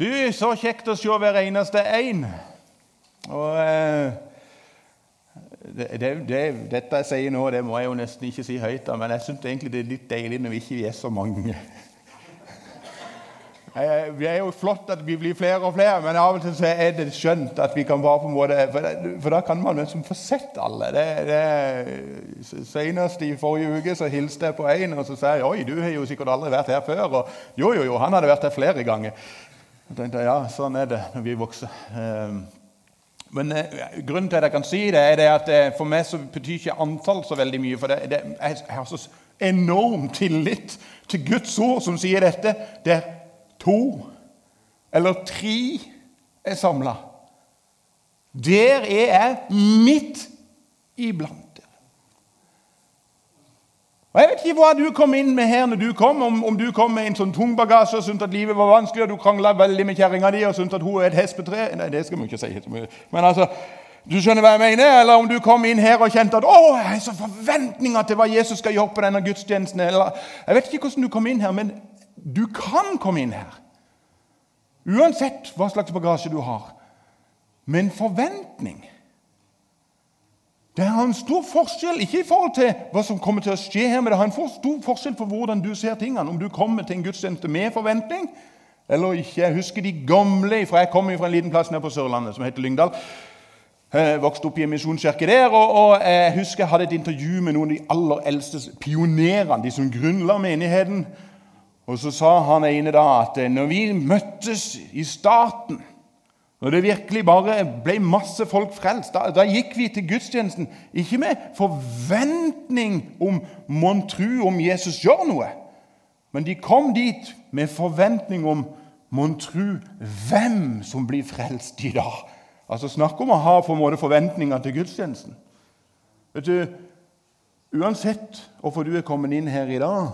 Du, så kjekt å se hver eneste en. Og eh, det, det, det, Dette jeg sier nå, det må jeg jo nesten ikke si høyt, da, men jeg syns egentlig det er litt deilig når vi ikke er så mange. Det er jo flott at vi blir flere og flere, men av og til så er det skjønt at vi kan bare på en måte For, for da kan man liksom få sett alle. Det, det, Senest i forrige uke så hilste jeg på en og så sa jeg, oi, du har jo sikkert aldri vært her før. Og jo, jo, jo, han hadde vært her flere ganger. Jeg tenkte, ja, Sånn er det når vi vokser. Ehm, men eh, grunnen til at jeg kan si det, er det at eh, for meg så betyr ikke antall så veldig mye. For det, det, jeg har så enorm tillit til Guds ord som sier dette. Det er to eller tre er samla. Der er jeg midt iblant. Og Jeg vet ikke hva du kom inn med her når du kom, om, om du kom med en sånn tung bagasje og syntes at livet var vanskelig, og du krangla veldig med kjerringa di og syntes at hun er et hespetre Nei, det skal vi ikke si. så mye. Men altså, du skjønner hva jeg mener? Eller om du kom inn her og kjente at å, jeg har så forventninger til hva Jesus skal gjøre på denne gudstjenesten. Eller, jeg vet ikke hvordan du kom inn her, men du kan komme inn her. Uansett hva slags bagasje du har. Men forventning Det har en stor forskjell, ikke i forhold til hva som kommer til å skje her, men det har en stor forskjell for hvordan du ser tingene. Om du kommer til en gudstjeneste med forventning eller ikke. Jeg husker de gamle for Jeg kommer fra en liten plass nede på Sørlandet som heter Lyngdal. Jeg vokste opp i en misjonskirke der, og, og, jeg husker jeg hadde et intervju med noen av de aller eldste pionerene, de som grunnla menigheten. Og så sa han ene da at eh, når vi møttes i starten, når det virkelig bare ble masse folk frelst, da, da gikk vi til gudstjenesten ikke med forventning om mon tru om Jesus gjør noe, men de kom dit med forventning om mon tru hvem som blir frelst i dag. Altså Snakk om å ha på en måte forventninger til gudstjenesten. Vet du, Uansett hvorfor du er kommet inn her i dag,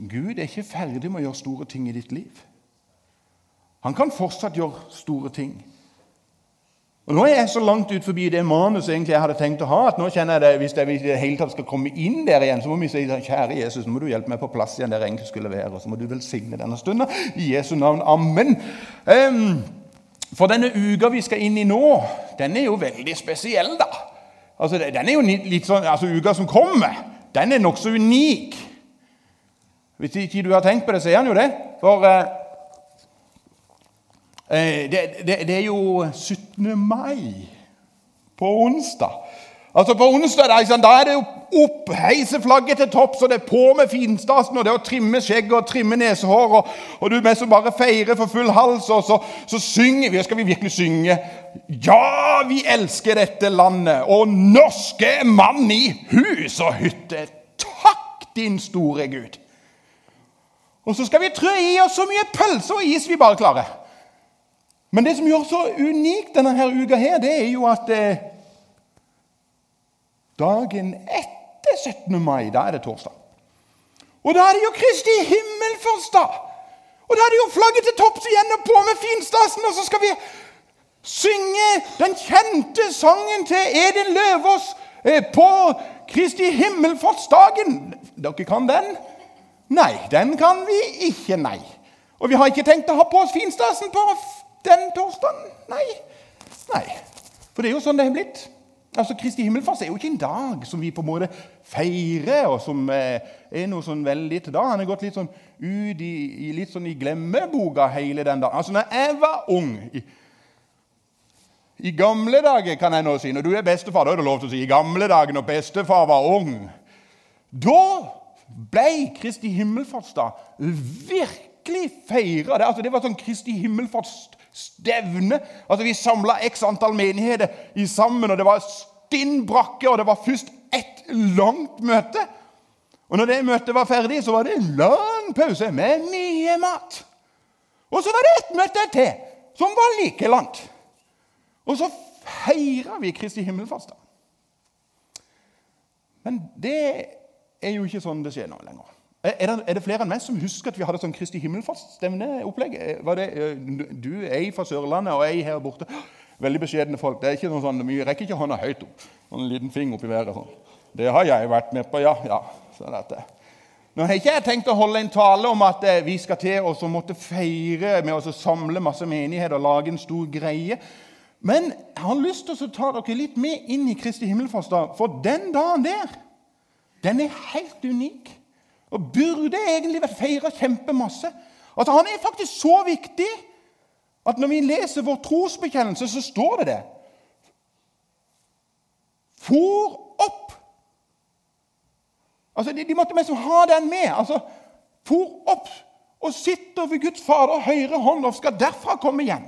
Gud er ikke ferdig med å gjøre store ting i ditt liv. Han kan fortsatt gjøre store ting. Og Nå er jeg så langt ut forbi det manuset jeg hadde tenkt å ha, at nå kjenner jeg det, hvis jeg i det hele tatt skal komme inn der igjen, så må vi si kjære Jesus, nå må du hjelpe meg på plass igjen der jeg egentlig skulle være. Og så må du velsigne denne stunden. I Jesu navn. Amen. For denne uka vi skal inn i nå, den er jo veldig spesiell, da. Altså, Den er jo litt sånn, altså Uka som kommer, den er nokså unik. Hvis ikke du har tenkt på det, så er han jo det. For eh det, det, det, er jo 17. mai på onsdag. Altså På onsdag da er det jo opp, heise flagget til topps, og det er på med finstasen, og det å trimme skjegget og trimme nesehår, og, og du med som bare feirer for full hals, og så, så synger vi. Skal vi virkelig synge? Ja, vi elsker dette landet, og norske mann i hus og hytte. Takk, din store Gud. Og så skal vi trø i oss så mye pølse og is vi bare klarer. Men det som gjør så unikt denne her uka, her, det er jo at eh, dagen etter 17. mai, da er det torsdag. Og da er det jo Kristi himmelfartsdag! Og da er det jo flagget til topps igjen og på med finstasen, og så skal vi synge den kjente sangen til Edin Løvaas eh, på Kristi himmelfartsdagen. Dere kan den? Nei, den kan vi ikke, nei. Og vi har ikke tenkt å ha på oss finstasen på den torsdagen. Nei. nei. For det er jo sånn det er blitt. Altså, Kristi himmelfart er jo ikke en dag som vi på en måte feirer, og som eh, er noe sånn veldig til da. Han er gått litt sånn ut i, i, litt sånn i glemmeboka hele den dagen. Altså, når jeg var ung i, i gamle dager, kan jeg nå si Når du er bestefar, da er det lov til å si i gamle dager når bestefar var ung. Da ble Kristi himmelfartsdag virkelig feira. Det, altså, det var sånn Kristi himmelfartsstevne. Altså, vi samla x antall menigheter i sammen, og det var stinn brakke, og det var først ett langt møte. Og når det møtet var ferdig, så var det en lang pause med mye mat. Og så var det ett møte til som var like langt. Og så feira vi Kristi himmelfartsdag. Men det er jo ikke sånn det skjer nå lenger. Er det, er flere enn meg som husker at vi hadde sånn Kristi himmelfartsstevneopplegg? Eh, du er fra Sørlandet og ei her borte. Veldig beskjedne folk. Det er ikke noe sånn, Vi rekker ikke hånda høyt opp. Sånn En liten finger opp i været. Sånn. Det har jeg vært med på, ja. ja. Så, Nå har ikke jeg tenkt å holde en tale om at eh, vi skal til å måtte feire med å samle masse menigheter og lage en stor greie. Men jeg har lyst til å ta dere litt med inn i Kristi himmelfartsdag. For den dagen der, den er helt unik. Og burde egentlig vært feira kjempemasse. Altså, Han er faktisk så viktig at når vi leser vår trosbekjennelse, så står det det. For opp Altså, de, de måtte liksom ha den med. altså, For opp og sitter ved Guds Fader høyre hånd og skal derfra komme igjen.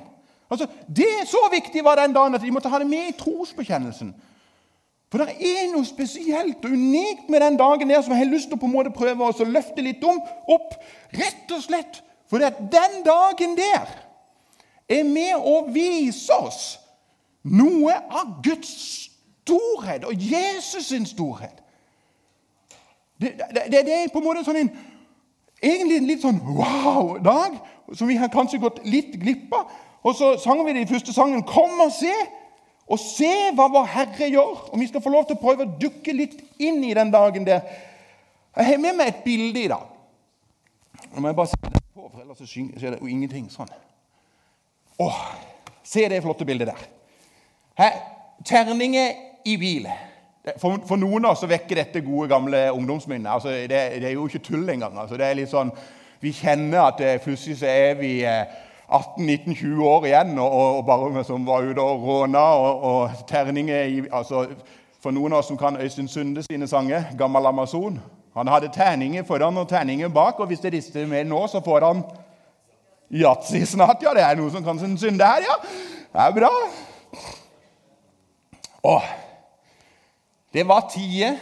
Altså, Det er så viktig var den dagen at de måtte ha det med i trosbekjennelsen. For det er noe spesielt og unikt med den dagen der som jeg har lyst til å på en måte prøve å løfte litt om, opp. Rett og slett fordi at den dagen der er med å vise oss noe av Guds storhet og Jesus sin storhet. Det, det, det, er på en måte sånn en, egentlig en litt sånn wow-dag som vi har kanskje gått litt glipp av. Og så sang vi det i første sangen 'Kom og se', og se hva vår Herre gjør. Og vi skal få lov til å prøve å dukke litt inn i den dagen der. Jeg har med meg et bilde i dag. Nå må jeg bare se det på, for ellers er det jo ingenting sånn. Åh, se det flotte bildet der. Her, terninger i bil. For, for, noen av oss vekker dette gode, gamle ungdomsminner. Altså, det, det, er jo ikke tull engang. Altså, det er litt sånn, Vi kjenner at plutselig så er vi 18-19-20 eh, år igjen og, og bare som var ute og råna og, og terninger i altså, For noen av oss som kan Øystein Sunde sine sanger, 'Gammal Amazon' Han hadde terninger foran og terninger bak, og hvis det rister med nå, så får han yatzy snart. Ja, det er noe som kan sin synde her, ja. Det er bra. Åh, det var tider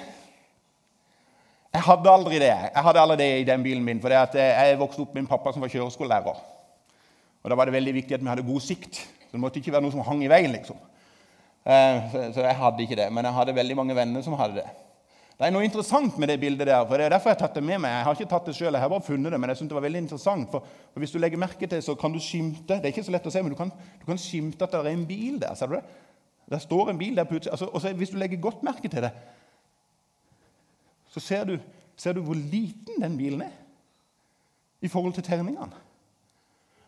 Jeg hadde aldri det Jeg hadde aldri det i den bilen min. for Jeg vokste opp med en pappa som var kjøreskolelærer. Og Da var det veldig viktig at vi hadde god sikt. Så Det måtte ikke være noe som hang i veien. liksom. Eh, så jeg hadde ikke det. Men jeg hadde veldig mange venner som hadde det. Det er noe interessant med det bildet der. for det er derfor Jeg har tatt det med meg. Jeg har ikke tatt det selv, jeg har bare funnet det, men jeg synes det var veldig interessant. For, Hvis du legger merke til så kan du skimte Det er ikke så lett å se, men du kan, du kan skimte at det er en bil der. ser du det? Der står en bil der plutselig. Altså, og hvis du legger godt merke til det, så ser du, ser du hvor liten den bilen er i forhold til terningene.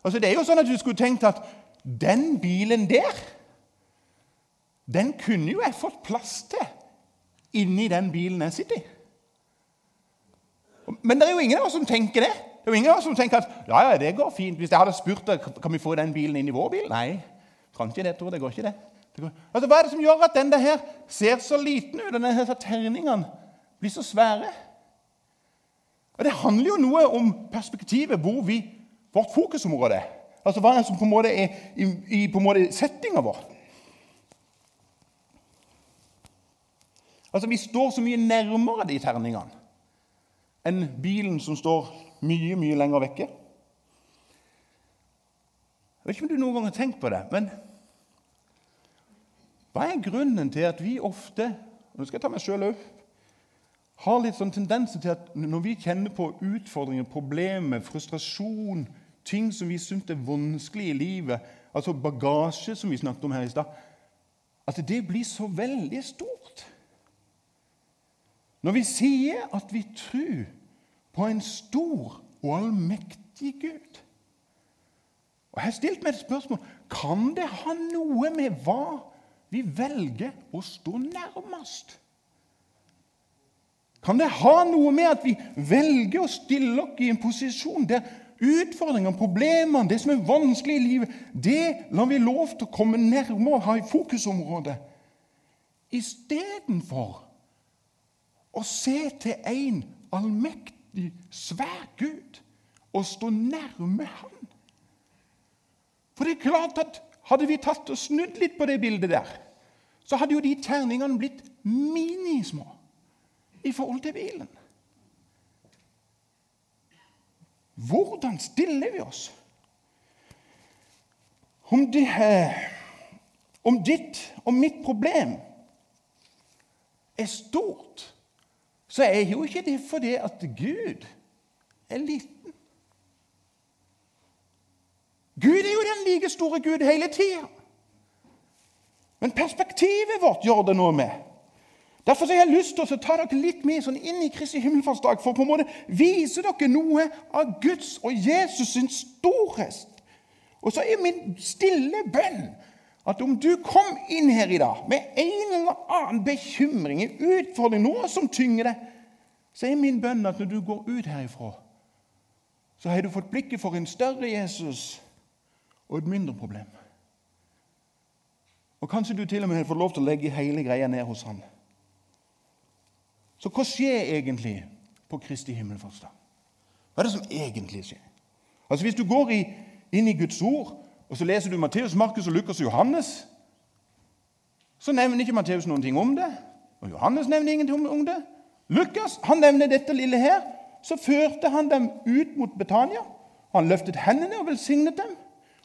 Altså, det er jo sånn at Du skulle tenkt at den bilen der, den kunne jo jeg fått plass til inni den bilen jeg sitter i. Men det er jo ingen av oss som tenker det. Det er jo ingen av oss som tenker at ja, ja, det går fint. Hvis jeg hadde spurt deg, kan vi få den bilen inn i vår bil. Nei, kan ikke det, tror. Det går ikke det. Altså, Hva er det som gjør at den der her ser så liten ut, Denne her terningene blir så svære? Og Det handler jo noe om perspektivet, hvor vi, vårt fokusområde. Altså Hva er det som på en måte er i, i på en måte settinga vår? Altså, Vi står så mye nærmere de terningene enn bilen som står mye, mye lenger vekke. Jeg vet ikke om du noen gang har tenkt på det, men hva er grunnen til at vi ofte nå skal jeg ta meg selv opp, har litt sånn tendenser til at når vi kjenner på utfordringer, problemer, frustrasjon, ting som vi syns er vanskelig i livet, altså bagasje, som vi snakket om her i stad, at det blir så veldig stort. Når vi sier at vi tror på en stor og allmektig Gud Og Jeg har stilt meg et spørsmål kan det ha noe med hva vi velger å stå nærmest. Kan det ha noe med at vi velger å stille oss i en posisjon der utfordringene, problemene, det som er vanskelig i livet, det lar vi lov til å komme nærmere og ha i fokusområdet, istedenfor å se til en allmektig, svær Gud og stå nærme Han? For det er klart at hadde vi tatt og snudd litt på det bildet der, så hadde jo de terningene blitt minismå i forhold til bilen. Hvordan stiller vi oss? Om, de, om ditt og mitt problem er stort, så er jo ikke det fordi at Gud er liten. Gud er jo den like store Gud hele tida. Men perspektivet vårt gjør det noe med. Derfor har jeg lyst til å ta dere litt med sånn inn i Kristi himmelfartsdag for på en måte vise dere noe av Guds og Jesus sin storhet. Og så er min stille bønn at om du kom inn her i dag med en eller annen bekymring, utfordring, noe som tynger deg, så er min bønn at når du går ut herifra, så har du fått blikket for en større Jesus og et mindre problem. Og Kanskje du til og med har fått lov til å legge hele greia ned hos han. Så hva skjer egentlig på Kristi himmelfartsdag? Hva er det som egentlig skjer? Altså Hvis du går i, inn i Guds ord, og så leser du Matteus, Markus, og Lukas og Johannes, så nevner ikke Matteus noen ting om det. Og Johannes nevner ingenting om det. Lukas han nevner dette lille her. Så førte han dem ut mot Betania. Han løftet hendene og velsignet dem.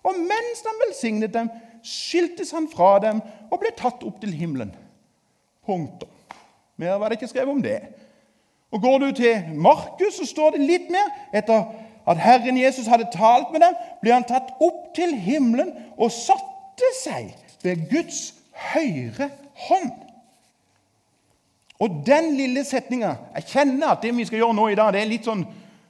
Og mens han velsignet dem, skiltes han fra dem og ble tatt opp til himmelen. Punktum. Mer var det ikke skrevet om det. Og Går du til Markus, så står det litt mer. Etter at Herren Jesus hadde talt med dem, ble han tatt opp til himmelen og satte seg ved Guds høyre hånd. Og den lille setninga Jeg kjenner at det vi skal gjøre nå i dag, det er litt sånn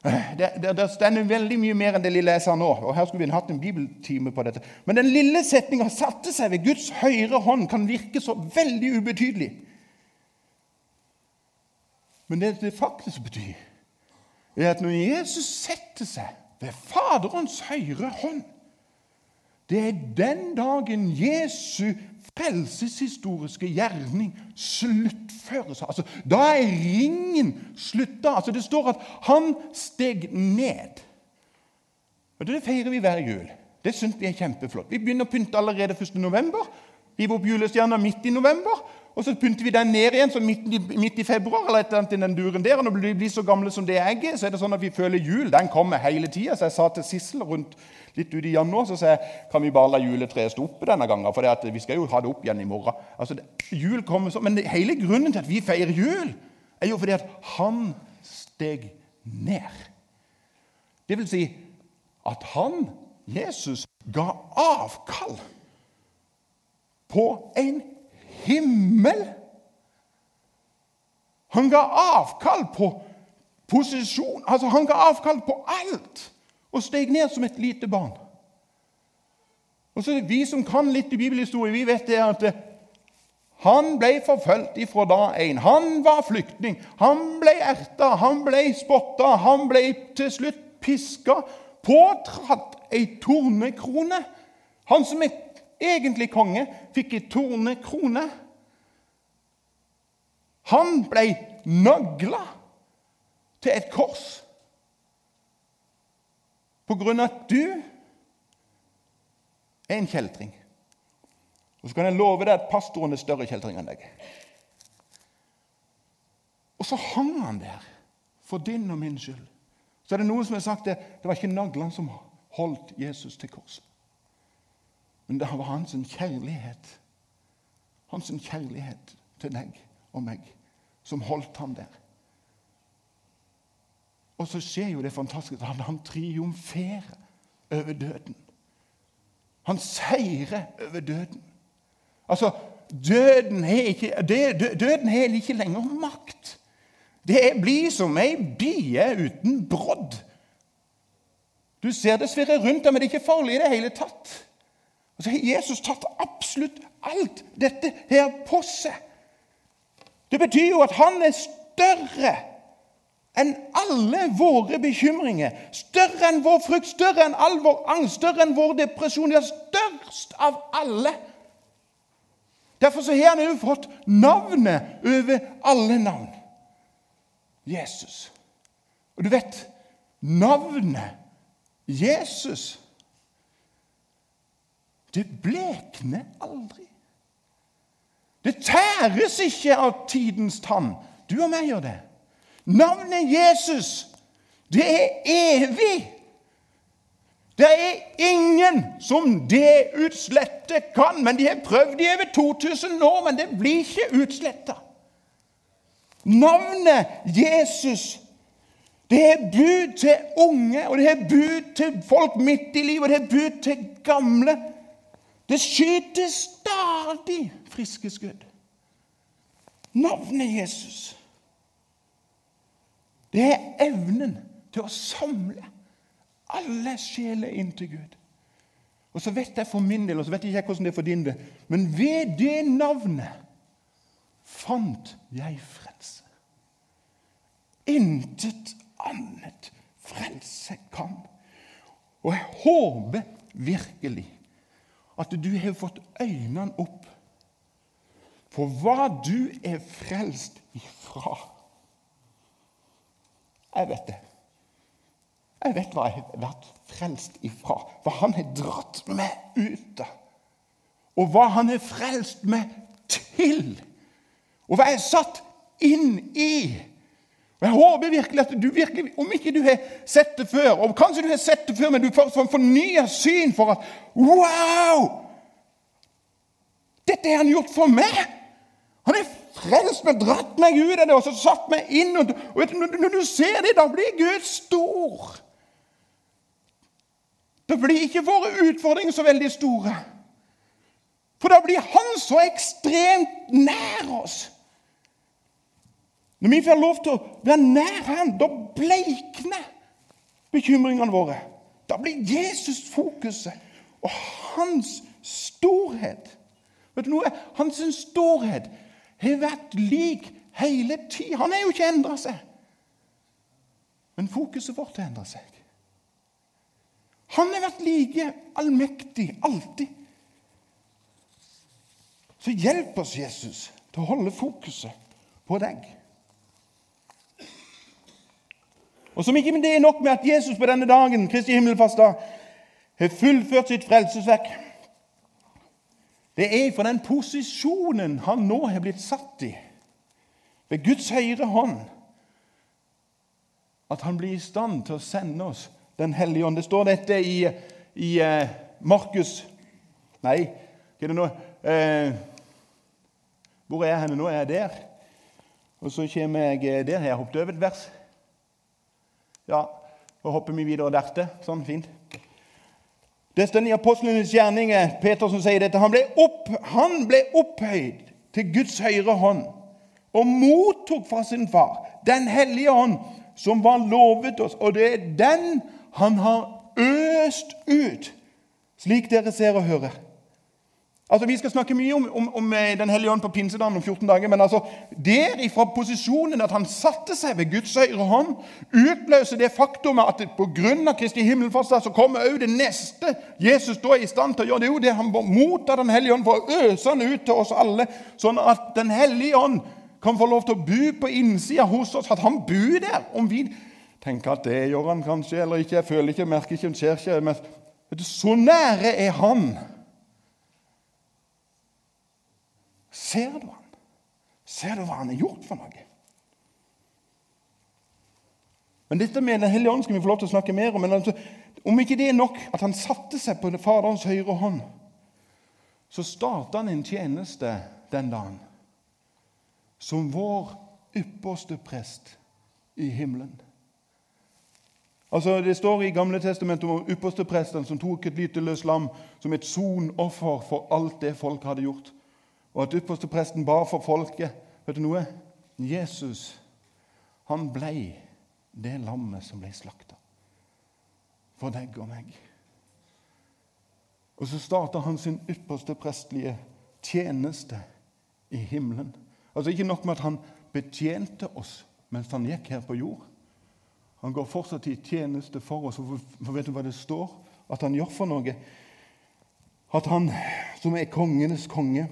eh, det, det, det stender veldig mye mer enn det lille jeg sa nå. og Her skulle vi hatt en bibeltime på dette. Men den lille setninga 'satte seg ved Guds høyre hånd' kan virke så veldig ubetydelig. Men det det faktisk betyr, er at når Jesus setter seg ved Faderens høyre hånd Det er den dagen Jesu frelseshistoriske gjerning sluttføres. Altså, da er ringen slutta. Altså, det står at han steg ned. Og Det feirer vi hver jul. Det syns vi er kjempeflott. Vi begynner å pynte allerede 1. november. Hive opp julestjerna midt i november. Og så pynter vi den ned igjen midt, midt i februar. eller et eller annet i den duren der, og Når vi blir så gamle som det jeg er, så er det sånn at vi føler jul. Den kommer hele tida. Så jeg sa til Sissel rundt litt ut i januar så sa jeg, kan vi bare la juletreet stå oppe denne gangen. For vi skal jo ha det opp igjen i morgen. Altså, det, jul kommer så, Men hele grunnen til at vi feirer jul, er jo fordi at han steg ned. Det vil si at han, Jesus, ga avkall på en himmel. Han ga avkall på posisjon. Altså, han ga avkall på alt og steg ned som et lite barn. Og så Vi som kan litt i bibelhistorie, vi vet det at han ble forfulgt ifra da én. Han var flyktning. Han ble erta, han ble spotta, han ble til slutt piska. Påtratt ei tornekrone. Han som er egentlig konge, fikk ei tornekrone. Han ble nagla til et kors på grunn av at du er en kjeltring. Og så kan jeg love deg at pastoren er større kjeltring enn deg. Og så hang han der for din og min skyld. Så er det noen som har sagt det, det var ikke naglene som holdt Jesus til korset. Men det var hans kjærlighet, hans kjærlighet til deg og meg, som holdt ham der. Og så skjer jo det fantastiske at han triumferer over døden. Han seirer over døden. Altså, døden har ikke, døden har ikke lenger makt. Det blir som ei bie uten brodd. Du ser det svirrer rundt deg, men det er ikke farlig i det hele tatt. Og så har Jesus tatt absolutt alt dette her på seg. Det betyr jo at han er større enn alle våre bekymringer. Større enn vår frykt, større enn all vår angst, større enn vår depresjon. Ja, størst av alle. Derfor så har han jo fått navnet over alle navn. Jesus. Og du vet navnet Jesus det blekner aldri. Det tæres ikke av tidens tann. Du og meg gjør det. Navnet Jesus, det er evig. Det er ingen som det utslette kan. Men de har prøvd i over 2000 år, men det blir ikke utsletta. Navnet Jesus, det er bud til unge, og det er bud til folk midt i livet, og det er bud til gamle. Det skytes stadig friske skudd. Navnet Jesus. Det er evnen til å samle alle sjeler inn til Gud. Og så vet jeg for min del, og så vet jeg ikke hvordan det er for din del, men ved det navnet fant jeg frelse. Intet annet frelse kan. Og jeg håper virkelig at du har fått øynene opp for hva du er frelst ifra. Jeg vet det. Jeg vet hva jeg har vært frelst ifra. Hva han har dratt meg ut av. Og hva han har frelst meg til. Og hva jeg er satt inn i. Og Jeg håper virkelig at du virkelig, om ikke du har sett det før, og kanskje du har sett det før, men du får en fornya syn for at Wow! Dette har han gjort for meg! Han har frelst meg, dratt meg ut av det og så satt meg inn. Og, og Når du ser det, da blir Gud stor. Da blir ikke våre utfordringer så veldig store. For da blir Han så ekstremt nær oss. Når vi får lov til å være nær Han, da bleikner bekymringene våre. Da blir Jesus fokuset og hans storhet. Vet du noe? Hans storhet har vært lik hele tida. Han har jo ikke endra seg. Men fokuset vårt har endra seg. Han har vært like allmektig alltid. Så hjelp oss, Jesus, til å holde fokuset på deg. Og Som ikke det er nok med at Jesus på denne dagen Kristi himmelfartsdag, har fullført sitt frelsesverk Det er for den posisjonen han nå har blitt satt i, ved Guds høyre hånd, at han blir i stand til å sende oss Den hellige ånd. Det står dette i, i uh, Markus Nei, hva er det nå? Uh, hvor er jeg henne nå? Er jeg der? Og så kommer jeg der. der. Har jeg hoppet over et vers? Ja, da hopper vi videre dertil. Sånn, fint. Det står i apostlenes gjerninger, Peter som sier dette. Han ble, opp, han ble opphøyd til Guds høyre hånd og mottok fra sin far Den hellige ånd, som var lovet oss. Og det er den han har øst ut, slik dere ser og hører. Altså, Vi skal snakke mye om, om, om eh, Den hellige ånd på pinsedagen om 14 dager. Men altså, der ifra posisjonen at han satte seg ved Guds høyre hånd, utløser det faktumet at pga. Kristi himmelfartsdag så kommer òg det neste Jesus da er i stand til å gjøre. Det er jo det han mottar Den hellige ånd for å øse han ut til oss alle, sånn at Den hellige ånd kan få lov til å bo på innsida hos oss. At han bor der. Om vi tenker at det gjør han kanskje eller ikke, jeg føler ikke, merker ikke, skjer ikke. Men så nære er han. Ser du han? Ser du hva han har gjort for noe? Men Dette med Den hellige ånd skal vi få lov til å snakke mer om. Men altså, om ikke det er nok at han satte seg på Faderens høyre hånd, så starta han en tjeneste den dagen som vår ypperste prest i himmelen. Altså, Det står i Gamle testamentet om ypperstepresten som tok et lite løst lam som et sonoffer for alt det folk hadde gjort og at ypperstepresten ba for folket. Vet du noe? Jesus han ble det lammet som ble slakta for deg og meg. Og så starta han sin ypperste prestlige tjeneste i himmelen. Altså Ikke nok med at han betjente oss mens han gikk her på jord. Han går fortsatt i tjeneste for oss. For vet du hva det står at han gjør for noe? At han som er kongenes konge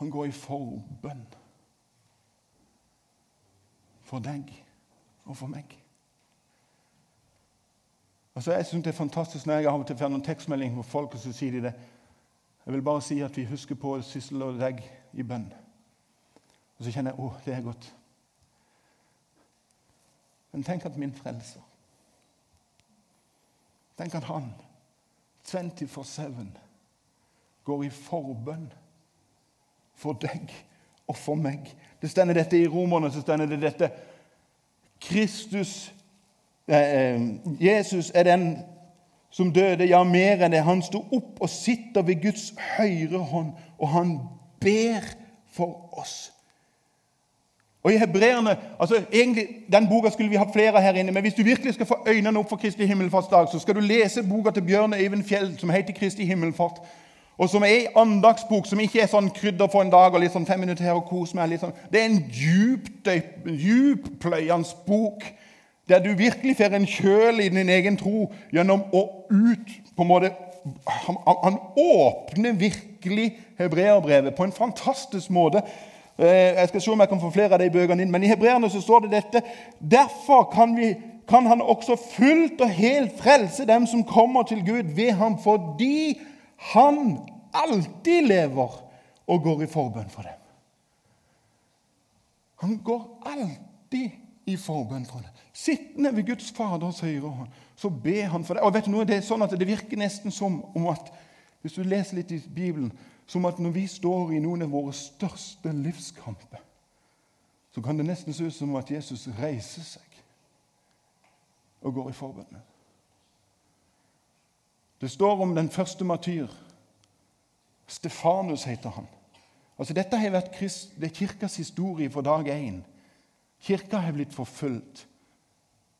han går i forbønn for deg og for meg. Altså, jeg synes Det er fantastisk når jeg av og til får noen tekstmelding fra folk, og så sier de det. Jeg vil bare si at vi husker på Sissel og deg i bønn. Og så kjenner jeg å, det er godt. Men tenk at min frelser Tenk at han 24-7 går i forbønn for deg og for meg. Det stender dette i Romerne. så stender det dette. Kristus, eh, Jesus er den som døde, ja, mer enn det. Han sto opp og sitter ved Guds høyre hånd, og han ber for oss. Og i Hebreerne, altså egentlig, Den boka skulle vi hatt flere her inne, men hvis du virkelig skal få øynene opp for Kristi himmelfartsdag, så skal du lese boka til Bjørn Øyvind Fjell som heter Kristi himmelfart. Og som er en andagsbok som ikke er sånn krydder for en dag og litt sånn fem minutter her og kos meg. Sånn. Det er en djuppløyende bok der du virkelig får en kjøl i din egen tro gjennom å ut på en måte, Han, han åpner virkelig hebreerbrevet på en fantastisk måte. Eh, jeg skal se om jeg kan få flere av de bøkene inn. Men i hebreerne så står det dette. Derfor kan, vi, kan han også fullt og helt frelse dem som kommer til Gud ved ham, fordi han alltid lever og går i forbønn for dem. Han går alltid i forbønn for dem. Sittende ved Guds Faders høyre hånd, så ber han for dem. Og vet du noe, Det er sånn at det virker nesten som om at hvis du leser litt i Bibelen, som at når vi står i noen av våre største livskamper, så kan det nesten se ut som at Jesus reiser seg og går i forbønn. Det står om den første matyr. Stefanus heter han. Altså Dette har vært det er kirkas historie fra dag én. Kirka har blitt forfulgt.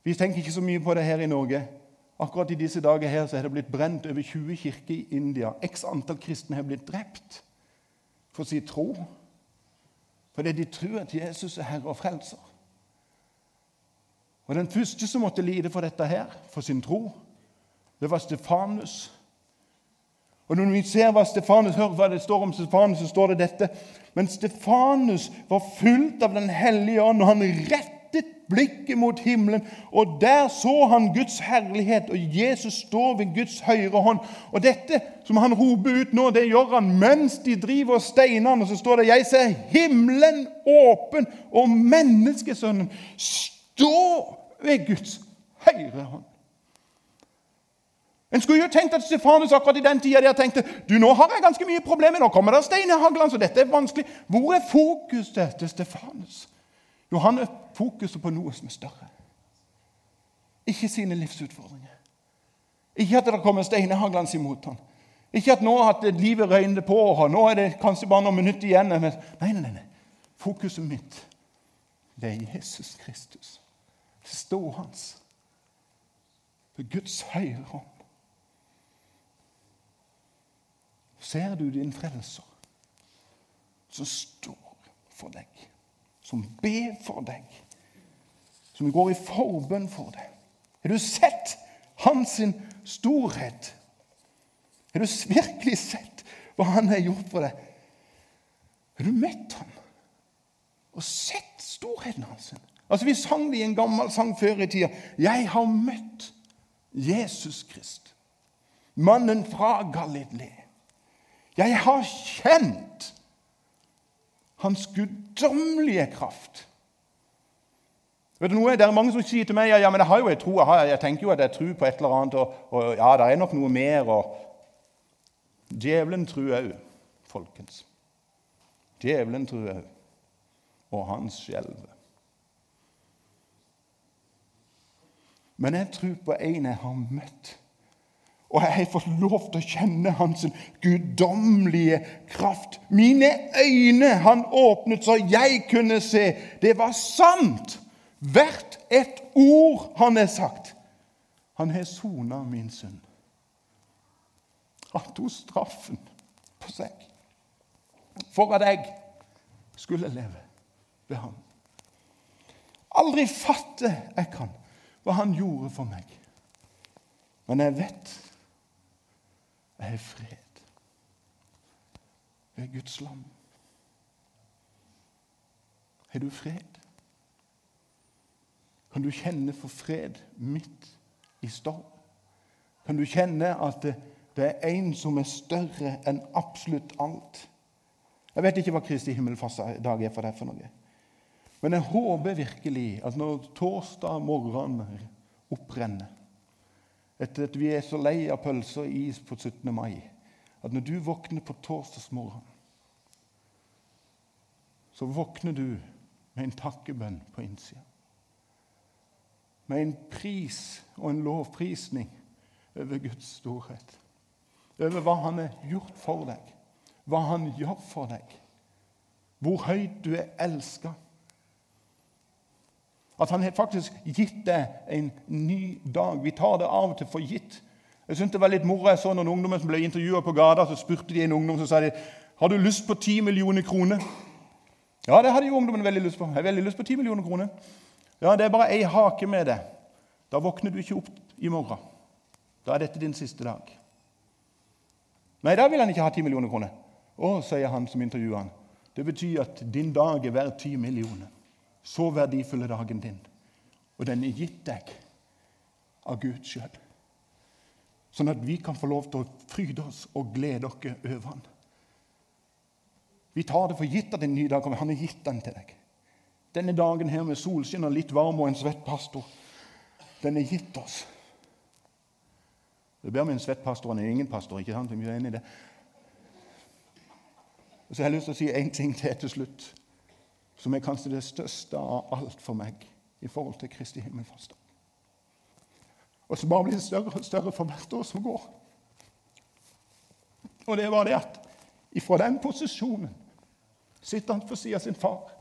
Vi tenker ikke så mye på det her i Norge. Akkurat i disse dager her så er det blitt brent over 20 kirker i India. X antall kristne har blitt drept for sin tro. Fordi de tror at Jesus er herre og frelser. Og Den første som måtte lide for dette her, for sin tro, det var Stefanus. Og Når vi ser hva Stefanus, hør hva det står om Stefanus, så står det dette. Men Stefanus var fullt av Den hellige ånd, og han rettet blikket mot himmelen, og der så han Guds herlighet, og Jesus står ved Guds høyre hånd. Og dette som han roper ut nå, det gjør han mens de driver og steiner han. Og så står det 'Jeg ser himmelen åpen, og menneskesønnen står ved Guds høyre hånd'. En skulle jo tenkt at Stefanus akkurat i den tida tenkte du, nå har jeg ganske mye problemer, nå kommer det stein i haglen, så dette er vanskelig. Hvor er fokuset til Stefanus? Jo, han er fokuset på noe som er større. Ikke sine livsutfordringer. Ikke at det kommer steinehaglende imot ham. Ikke at nå at livet røyner på, og nå er det kanskje bare noen minutter igjen. Nei, nei, nei. Fokuset mitt, det er Jesus Kristus. Det står hans. Ved Guds høyre hånd. Ser du din frelser, som står for deg? som ber for deg, som går i forbønn for deg. Har du sett hans storhet? Har du virkelig sett hva han har gjort for deg? Har du møtt ham og sett storheten hans? Altså, Vi sang det i en gammel sang før i tida. 'Jeg har møtt Jesus Krist, mannen fra Galilei.' 'Jeg har kjent hans guddommelige kraft. Vet du noe? Det er mange som sier til meg ja, men jeg har jo en tro, jeg, jeg tenker jo at jeg tror på et eller annet, og, og ja, det er nok noe mer. og Djevelen tror òg, folkens. Djevelen tror òg. Og han skjelver. Men jeg tror på en jeg har møtt og jeg har fått lov til å kjenne hans guddommelige kraft. Mine øyne han åpnet så jeg kunne se. Det var sant! Hvert et ord han har sagt. Han har sona min synd. Han tok straffen på seg for at jeg skulle leve ved ham. Aldri fatte jeg kan hva han gjorde for meg. Men jeg vet jeg har fred ved Guds lam. Har du fred? Kan du kjenne for fred midt i storm? Kan du kjenne at det, det er en som er større enn absolutt alt? Jeg vet ikke hva Kristi himmelfartsdag er for deg for noe. Men jeg håper virkelig at når torsdag morgen opprenner etter at vi er så lei av pølser og is på 17. mai, at når du våkner på torsdagsmorgen, så våkner du med en takkebønn på innsida. Med en pris og en lovprisning over Guds storhet. Over hva Han har gjort for deg, hva Han gjør for deg. hvor høyt du er elska. At han faktisk gitt deg en ny dag. Vi tar det av og til for gitt. Jeg synes det var litt moro. Jeg så noen ungdommer som ble intervjua på gata. Så spurte de en ungdom så sa de, har du lyst på 10 millioner kroner. Ja, det hadde jo ungdommen veldig lyst på. Jeg har veldig lyst på 10 millioner kroner. Ja, Det er bare ei hake med det. Da våkner du ikke opp i morgen. Da er dette din siste dag. Nei, da vil han ikke ha 10 millioner kroner. Å, sier han som intervjuer han. Det betyr at din dag er verdt 10 millioner. Så verdifull er dagen din. Og den er gitt deg av Gud sjøl. Sånn at vi kan få lov til å fryde oss og glede oss over han. Vi tar det for gitt at en ny dag kommer. Han har gitt den til deg. Denne dagen her med solskinn og litt varme og en svett pastor, den er gitt oss. Det ber om en svett pastor, han er ingen pastor. ikke sant? Vi er enig i det. Og så har jeg lyst til å si én ting til til slutt, som er kanskje det største av alt for meg i forhold til Kristi himmelfartsdag. Og som bare blir større og større for hvert år som går. Og det var det at ifra den posisjonen sitter han for siden av sin far.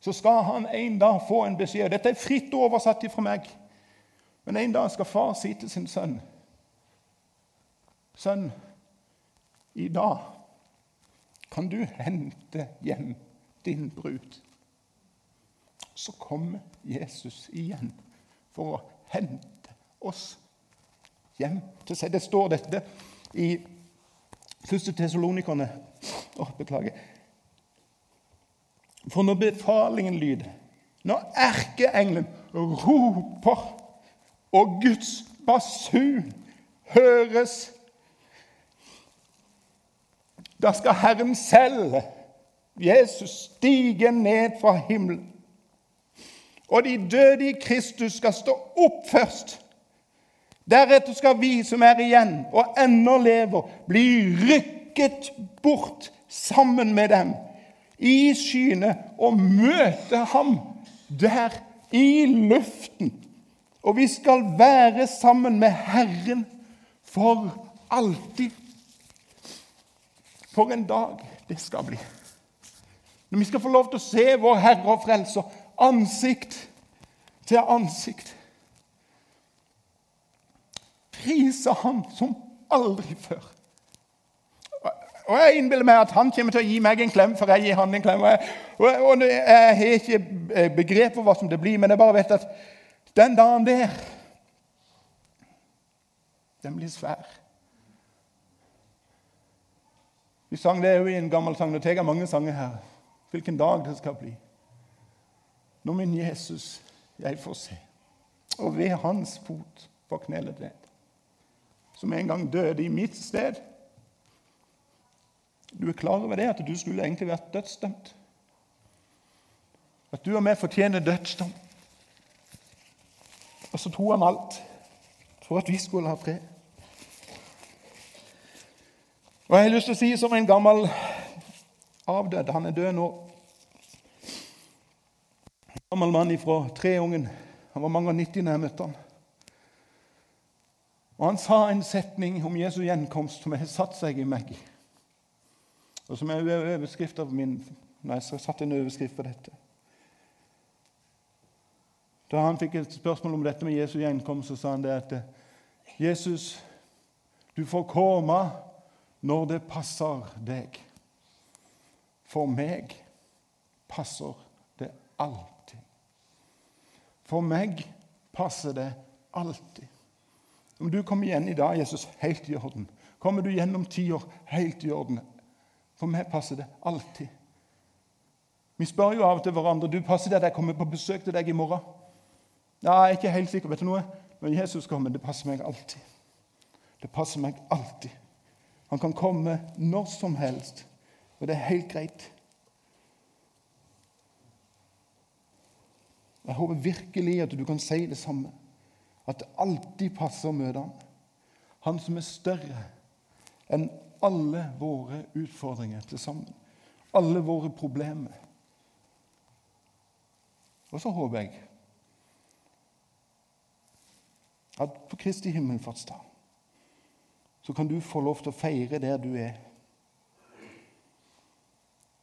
Så skal han en dag få en beskjed. Dette er fritt oversatt fra meg. Men en dag skal far si til sin sønn Sønn, i dag kan du hente hjem din brud. Så kommer Jesus igjen for å hente oss hjem til seg. Det står dette i første Tessalonikerne oh, Beklager. For når befalingen lyder, når erkeengelen roper, og Guds basun høres da skal Herren selv, Jesus, stiger ned fra himmelen. Og de døde i Kristus skal stå opp først. Deretter skal vi som er igjen og ennå lever, bli rykket bort sammen med dem i skyene og møte ham der i luften. Og vi skal være sammen med Herren for alltid. For en dag det skal bli. Når vi skal få lov til å se vår Herre og Frelser ansikt til ansikt. Prise Han som aldri før. Og Jeg innbiller meg at han kommer til å gi meg en klem, for jeg gir han en klem. Og jeg, og jeg har ikke begrep for hva som det blir, men jeg bare vet at den dagen der Den blir svær. Vi sang det jo i en gammel sang. Nå tar mange sanger her. Hvilken dag det skal bli. Når min Jesus jeg får se, og ved hans fot får knelet ned. Som en gang døde i mitt sted. Du er klar over det, at du skulle egentlig vært dødsdømt? At du og meg fortjener dødsdom. Og så tok han alt for at vi skulle ha fred. Og jeg har lyst til å si som en gammel avdød Han er død nå. En gammel mann fra Treungen. Han var mange og 90 da jeg møtte han. Og Han sa en setning om Jesu gjenkomst som har satt seg i meg. Og som er overskrift av min Nei, jeg satte en overskrift på dette. Da han fikk et spørsmål om dette med Jesu gjenkomst, så sa han det at Jesus, du får komme når det passer deg. For meg passer det alltid. For meg passer det alltid. Om du kommer igjen i dag, Jesus, helt i orden. Kommer du gjennom ti helt i orden. For meg passer det alltid. Vi spør jo av og til hverandre du passer det at jeg kommer på besøk til deg i morgen. Ja, jeg er ikke helt sikker. vet du noe? Når Jesus kommer, det passer meg alltid. Det passer meg alltid. Han kan komme når som helst, og det er helt greit. Jeg håper virkelig at du kan si det samme. At det alltid passer å møte ham. Han som er større enn alle våre utfordringer til sammen. Alle våre problemer. Og så håper jeg at på Kristi himmelfartsdag så kan du få lov til å feire der du er.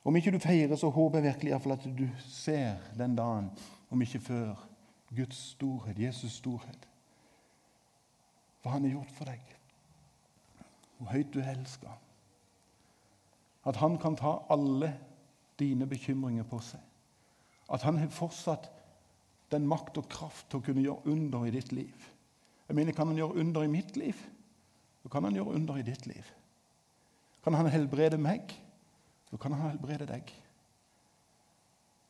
Om ikke du feirer, så håper jeg virkelig iallfall at du ser den dagen, om ikke før, Guds storhet, Jesus' storhet. Hva han har gjort for deg. Hvor høyt du elsker. At han kan ta alle dine bekymringer på seg. At han har fortsatt den makt og kraft til å kunne gjøre under i ditt liv. Jeg mener, Kan han gjøre under i mitt liv, så kan han gjøre under i ditt liv. Kan han helbrede meg, så kan han helbrede deg.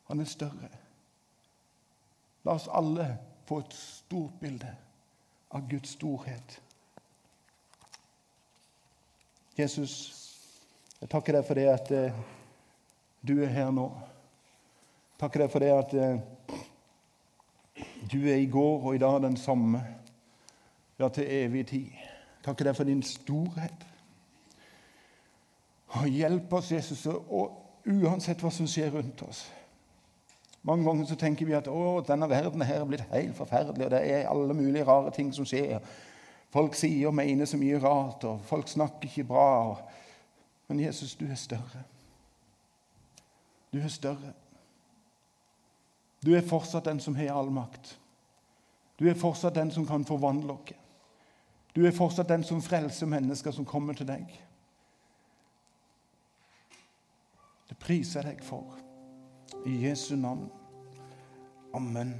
Han er større. La oss alle få et stort bilde av Guds storhet. Jesus, jeg takker deg for det at eh, du er her nå. Takker deg for det at eh, du er i går og i dag den samme, ja, til evig tid. Takker deg for din storhet. Og hjelp oss, Jesus, og uansett hva som skjer rundt oss. Mange ganger så tenker vi at å, denne verden her er blitt helt forferdelig, og det er alle mulige rare ting som skjer. Folk sier og mener så mye rart, og folk snakker ikke bra. Men Jesus, du er større. Du er større. Du er fortsatt den som har all makt. Du er fortsatt den som kan forvandle oss. Du er fortsatt den som frelser mennesker som kommer til deg. Det priser jeg deg for. I Jesu navn. Amen.